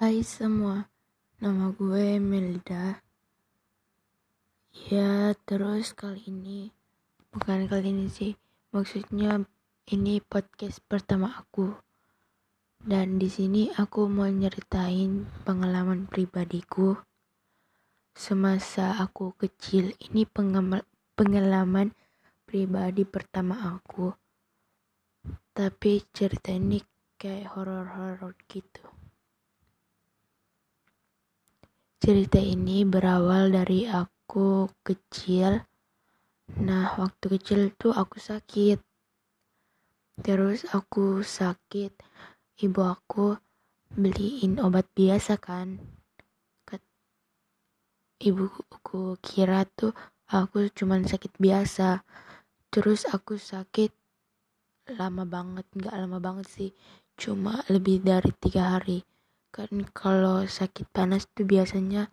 Hai semua, nama gue Melda. Ya, terus kali ini, bukan kali ini sih, maksudnya ini podcast pertama aku. Dan di sini aku mau nyeritain pengalaman pribadiku semasa aku kecil. Ini pengalaman pribadi pertama aku. Tapi cerita ini kayak horor-horor gitu. Cerita ini berawal dari aku kecil. Nah, waktu kecil tuh aku sakit. Terus aku sakit, ibu aku beliin obat biasa kan. Ibuku kira tuh aku cuman sakit biasa. Terus aku sakit lama banget, nggak lama banget sih, cuma lebih dari tiga hari kan kalau sakit panas tuh biasanya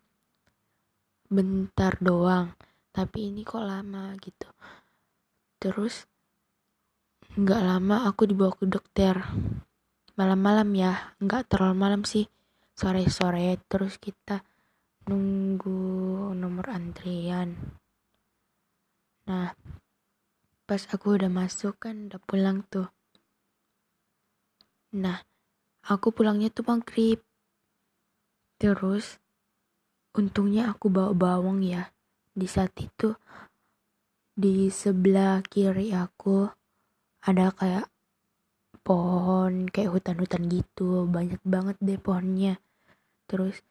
bentar doang. Tapi ini kok lama gitu. Terus nggak lama aku dibawa ke dokter. Malam-malam ya nggak terlalu malam sih. Sore-sore terus kita nunggu nomor antrian. Nah pas aku udah masuk kan udah pulang tuh. Nah aku pulangnya tuh maghrib Terus, untungnya aku bawa bawang ya. Di saat itu, di sebelah kiri aku ada kayak pohon, kayak hutan-hutan gitu. Banyak banget deh pohonnya. Terus,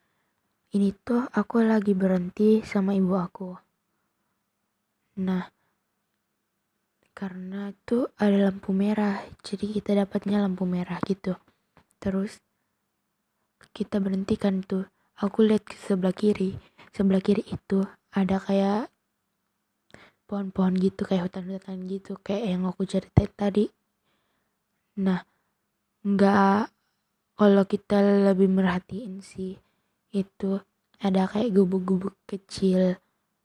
ini tuh aku lagi berhenti sama ibu aku. Nah, karena tuh ada lampu merah, jadi kita dapatnya lampu merah gitu. Terus kita berhentikan tuh aku lihat ke sebelah kiri. Sebelah kiri itu ada kayak pohon-pohon gitu kayak hutan-hutan gitu kayak yang aku ceritain tadi. Nah nggak kalau kita lebih merhatiin sih itu ada kayak gubuk-gubuk kecil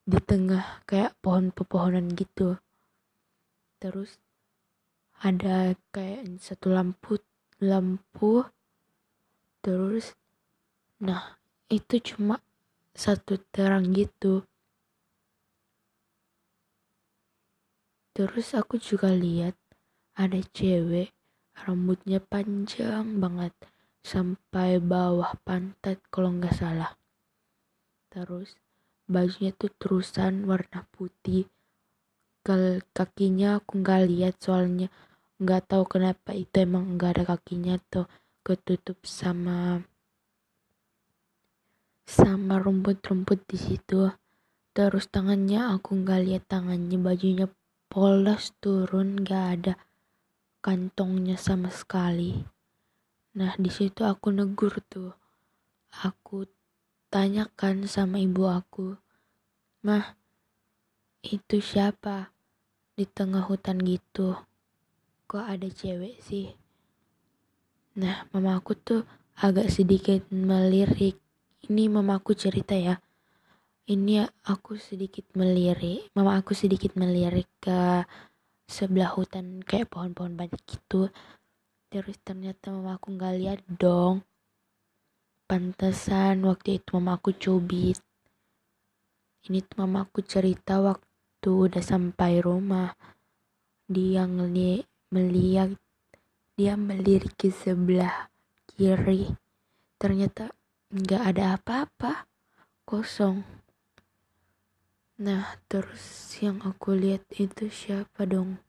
di tengah kayak pohon pepohonan gitu. Terus ada kayak satu lampu lampu terus Nah, itu cuma satu terang gitu. Terus aku juga lihat ada cewek rambutnya panjang banget sampai bawah pantat kalau nggak salah. Terus bajunya tuh terusan warna putih. Ke kakinya aku nggak lihat soalnya nggak tahu kenapa itu emang nggak ada kakinya tuh ketutup sama sama rumput-rumput di situ. Terus tangannya aku nggak lihat tangannya, bajunya polos turun, nggak ada kantongnya sama sekali. Nah di situ aku negur tuh, aku tanyakan sama ibu aku, mah itu siapa di tengah hutan gitu? Kok ada cewek sih? Nah mama aku tuh agak sedikit melirik. Ini mamaku cerita ya. Ini aku sedikit melirik. Mama aku sedikit melirik ke sebelah hutan kayak pohon-pohon banyak gitu. Terus ternyata mama aku nggak lihat dong. Pantesan waktu itu mama aku cubit. Ini tuh mama aku cerita waktu udah sampai rumah. Dia ngeliat melihat dia melirik ke sebelah kiri. Ternyata nggak ada apa-apa. Kosong. Nah terus yang aku lihat itu siapa dong